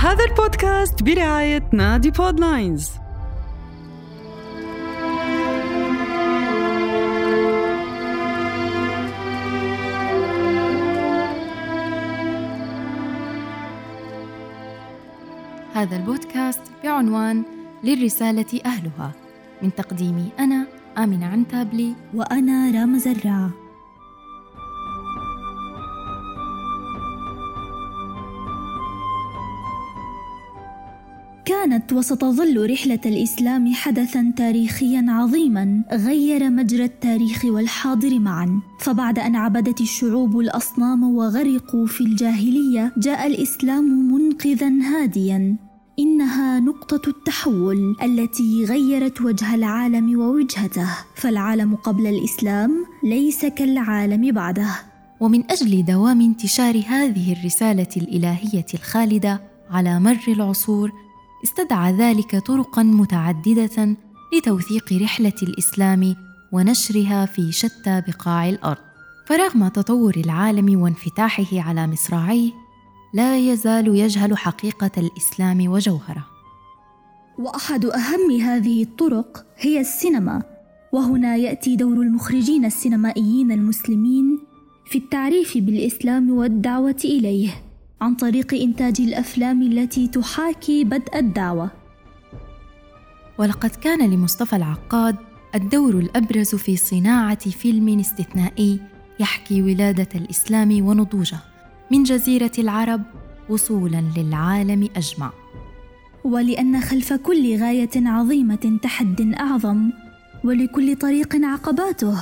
هذا البودكاست برعاية نادي بودلاينز هذا البودكاست بعنوان للرسالة أهلها. من تقديمي أنا آمنة عنتابلي وأنا رام زراع كانت وستظل رحلة الإسلام حدثا تاريخيا عظيما غير مجرى التاريخ والحاضر معا. فبعد أن عبدت الشعوب الأصنام وغرقوا في الجاهلية جاء الإسلام منقذا هاديا. إنها نقطة التحول التي غيرت وجه العالم ووجهته. فالعالم قبل الإسلام ليس كالعالم بعده. ومن أجل دوام انتشار هذه الرسالة الإلهية الخالدة على مر العصور استدعى ذلك طرقا متعددة لتوثيق رحلة الإسلام ونشرها في شتى بقاع الأرض. فرغم تطور العالم وانفتاحه على مصراعيه لا يزال يجهل حقيقة الإسلام وجوهره. وأحد أهم هذه الطرق هي السينما وهنا يأتي دور المخرجين السينمائيين المسلمين في التعريف بالإسلام والدعوة إليه. عن طريق إنتاج الأفلام التي تحاكي بدء الدعوة. ولقد كان لمصطفى العقاد الدور الأبرز في صناعة فيلم استثنائي يحكي ولادة الإسلام ونضوجه من جزيرة العرب وصولا للعالم أجمع. ولأن خلف كل غاية عظيمة تحد أعظم ولكل طريق عقباته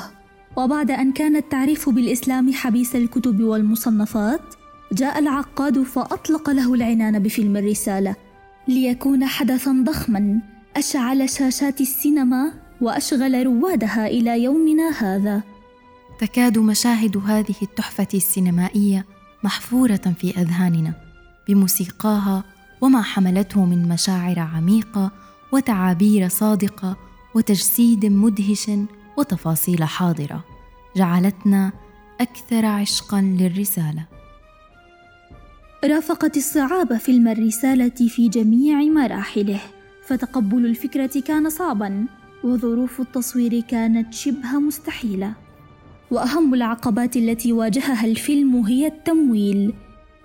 وبعد أن كان التعريف بالإسلام حبيس الكتب والمصنفات جاء العقاد فأطلق له العنان بفيلم الرسالة ليكون حدثا ضخما. أشعل شاشات السينما وأشغل روادها إلى يومنا هذا. تكاد مشاهد هذه التحفة السينمائية محفورة في أذهاننا بموسيقاها وما حملته من مشاعر عميقة وتعابير صادقة وتجسيد مدهش وتفاصيل حاضرة. جعلتنا أكثر عشقا للرسالة. رافقت الصعاب فيلم الرسالة في جميع مراحله فتقبل الفكرة كان صعبا وظروف التصوير كانت شبه مستحيلة. وأهم العقبات التي واجهها الفيلم هي التمويل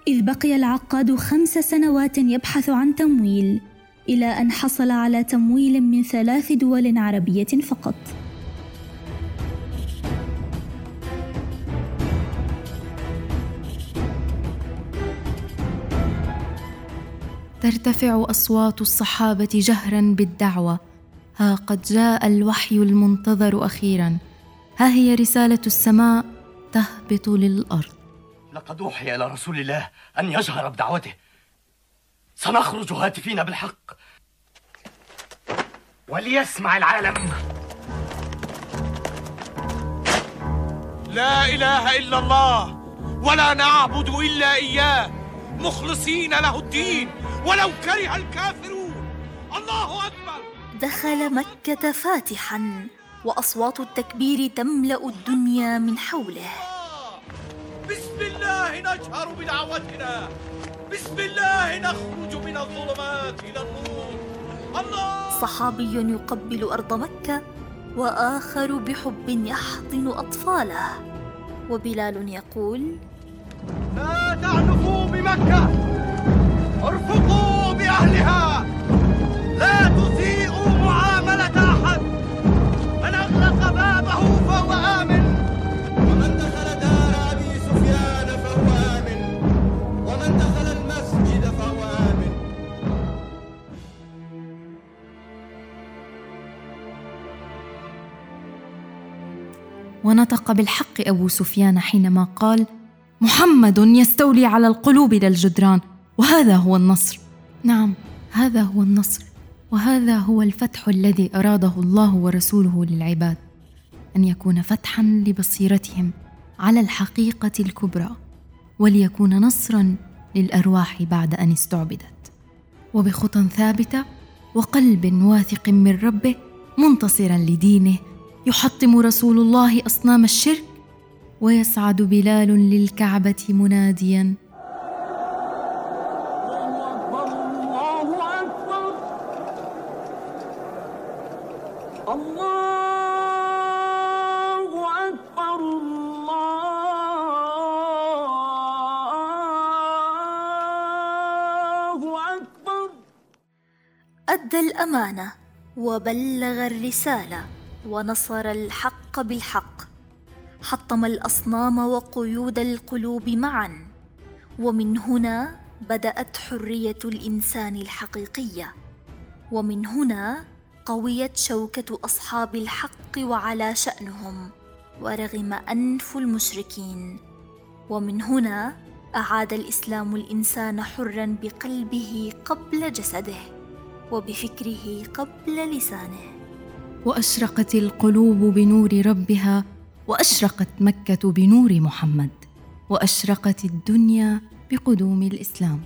إذ بقي العقاد خمس سنوات يبحث عن تمويل إلى أن حصل على تمويل من ثلاث دول عربية فقط. ترتفع أصوات الصحابة جهرا بالدعوة. ها قد جاء الوحي المنتظر أخيرا. ها هي رسالة السماء تهبط للأرض. لقد أوحي إلى رسول الله أن يجهر بدعوته. سنخرج هاتفين بالحق. وليسمع العالم. لا إله إلا الله ولا نعبد إلا إياه. مخلصين له الدين ولو كره الكافرون. الله أكبر. دخل مكة فاتحا وأصوات التكبير تملأ الدنيا من حوله. بسم الله نجهر بدعوتنا. بسم الله نخرج من الظلمات إلى النور. الله. صحابي يقبل أرض مكة وآخر بحب يحضن أطفاله. وبلال يقول لا تعنفوا بمكة؟ ارفقوا بأهلها. لا تسيئوا معاملة أحد. من أغلق بابه فهو آمن. ومن دخل دار أبي سفيان فهو آمن. ومن دخل المسجد فهو آمن. ونطق بالحق أبو سفيان حينما قال محمد يستولي على القلوب للجدران وهذا هو النصر. نعم هذا هو النصر. وهذا هو الفتح الذي أراده الله ورسوله للعباد. أن يكون فتحا لبصيرتهم على الحقيقة الكبرى وليكون نصرا للأرواح بعد أن استعبدت. وبخطى ثابتة وقلب واثق من ربه منتصرا لدينه يحطم رسول الله أصنام الشرك ويصعد بلال للكعبة مناديا. أدى الأمانة وبلغ الرسالة ونصر الحق بالحق. حطم الأصنام وقيود القلوب معا ومن هنا بدأت حرية الإنسان الحقيقية ومن هنا قويت شوكة أصحاب الحق وعلى شأنهم ورغم أنف المشركين. ومن هنا أعاد الإسلام الإنسان حرا بقلبه قبل جسده وبفكره قبل لسانه. وأشرقت القلوب بنور ربها وأشرقت مكة بنور محمد وأشرقت الدنيا بقدوم الإسلام.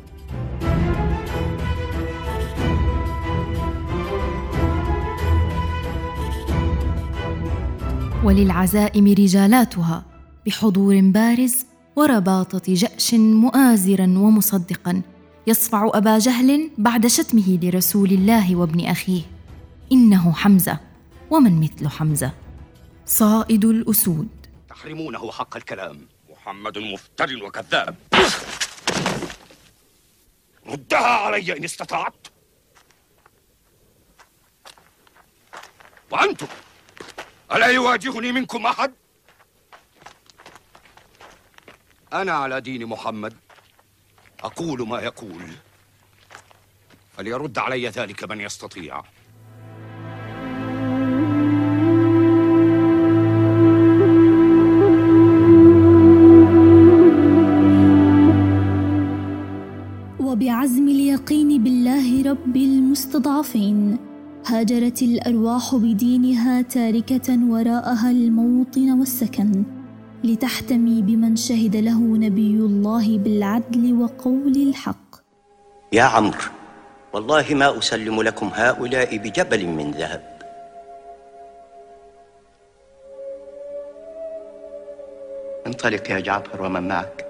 وللعزائم رجالاتها بحضور بارز ورباطة جأش مؤازرا ومصدقا يصفع أبا جهل بعد شتمه لرسول الله وابن أخيه. إنه حمزة ومن مثل حمزة؟ صائد الأسود. تحرمونه حق الكلام. محمد مفتر وكذاب. ردها علي إن استطعت. وأنتم ألا يواجهني منكم أحد؟ أنا على دين محمد. أقول ما يقول. فليرد علي ذلك من يستطيع. وبعزم اليقين بالله رب المستضعفين. هاجرت الأرواح بدينها تاركة وراءها الموطن والسكن لتحتمي بمن شهد له نبي الله بالعدل وقول الحق. يا عمرو والله ما أسلم لكم هؤلاء بجبل من ذهب. انطلق يا جعفر ومن معك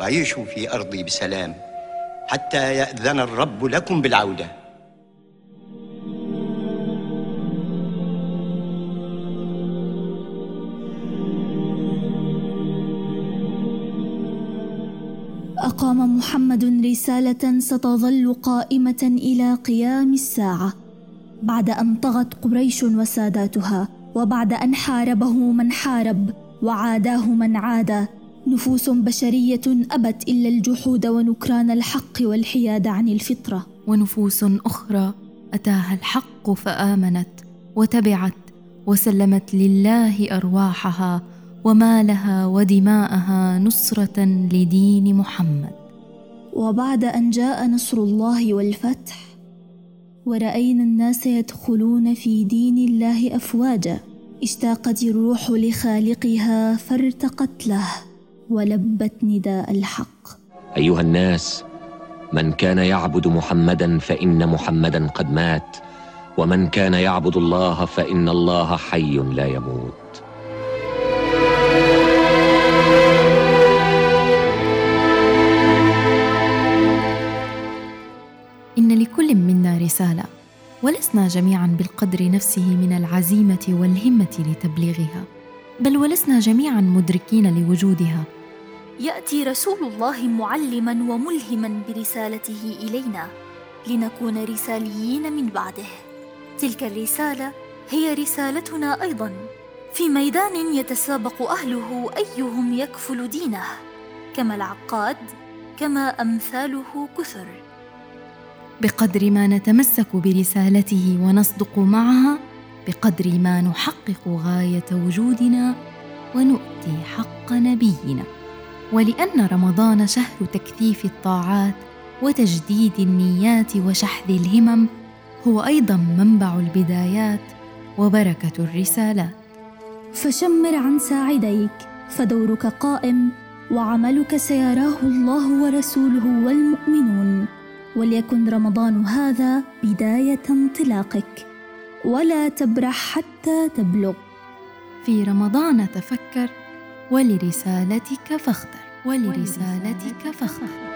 وعيشوا في أرضي بسلام. حتى يأذن الرب لكم بالعودة. أقام محمد رسالة ستظل قائمة إلى قيام الساعة. بعد أن طغت قريش وساداتها وبعد أن حاربه من حارب وعاداه من عاد نفوس بشرية أبت إلا الجحود ونكران الحق والحياد عن الفطرة. ونفوس أخرى أتاها الحق فآمنت وتبعت وسلمت لله أرواحها ومالها ودماءها نصرة لدين محمد. وبعد أن جاء نصر الله والفتح ورأينا الناس يدخلون في دين الله أفواجا اشتاقت الروح لخالقها فارتقت له. ولبت نداء الحق. أيها الناس من كان يعبد محمدا فإن محمدا قد مات ومن كان يعبد الله فإن الله حي لا يموت. إن لكل منا رسالة ولسنا جميعا بالقدر نفسه من العزيمة والهمة لتبليغها بل ولسنا جميعا مدركين لوجودها يأتي رسول الله معلما وملهما برسالته إلينا لنكون رساليين من بعده. تلك الرسالة هي رسالتنا أيضا. في ميدان يتسابق أهله أيهم يكفل دينه كما العقاد كما أمثاله كثر. بقدر ما نتمسك برسالته ونصدق معها بقدر ما نحقق غاية وجودنا ونؤتي حق نبينا. ولأن رمضان شهر تكثيف الطاعات وتجديد النيات وشحذ الهمم هو أيضا منبع البدايات وبركة الرسالات. فشمر عن ساعديك فدورك قائم وعملك سيراه الله ورسوله والمؤمنون. وليكن رمضان هذا بداية انطلاقك ولا تبرح حتى تبلغ. في رمضان تفكر ولرسالتك فاختر. ولرسالتك فاختر.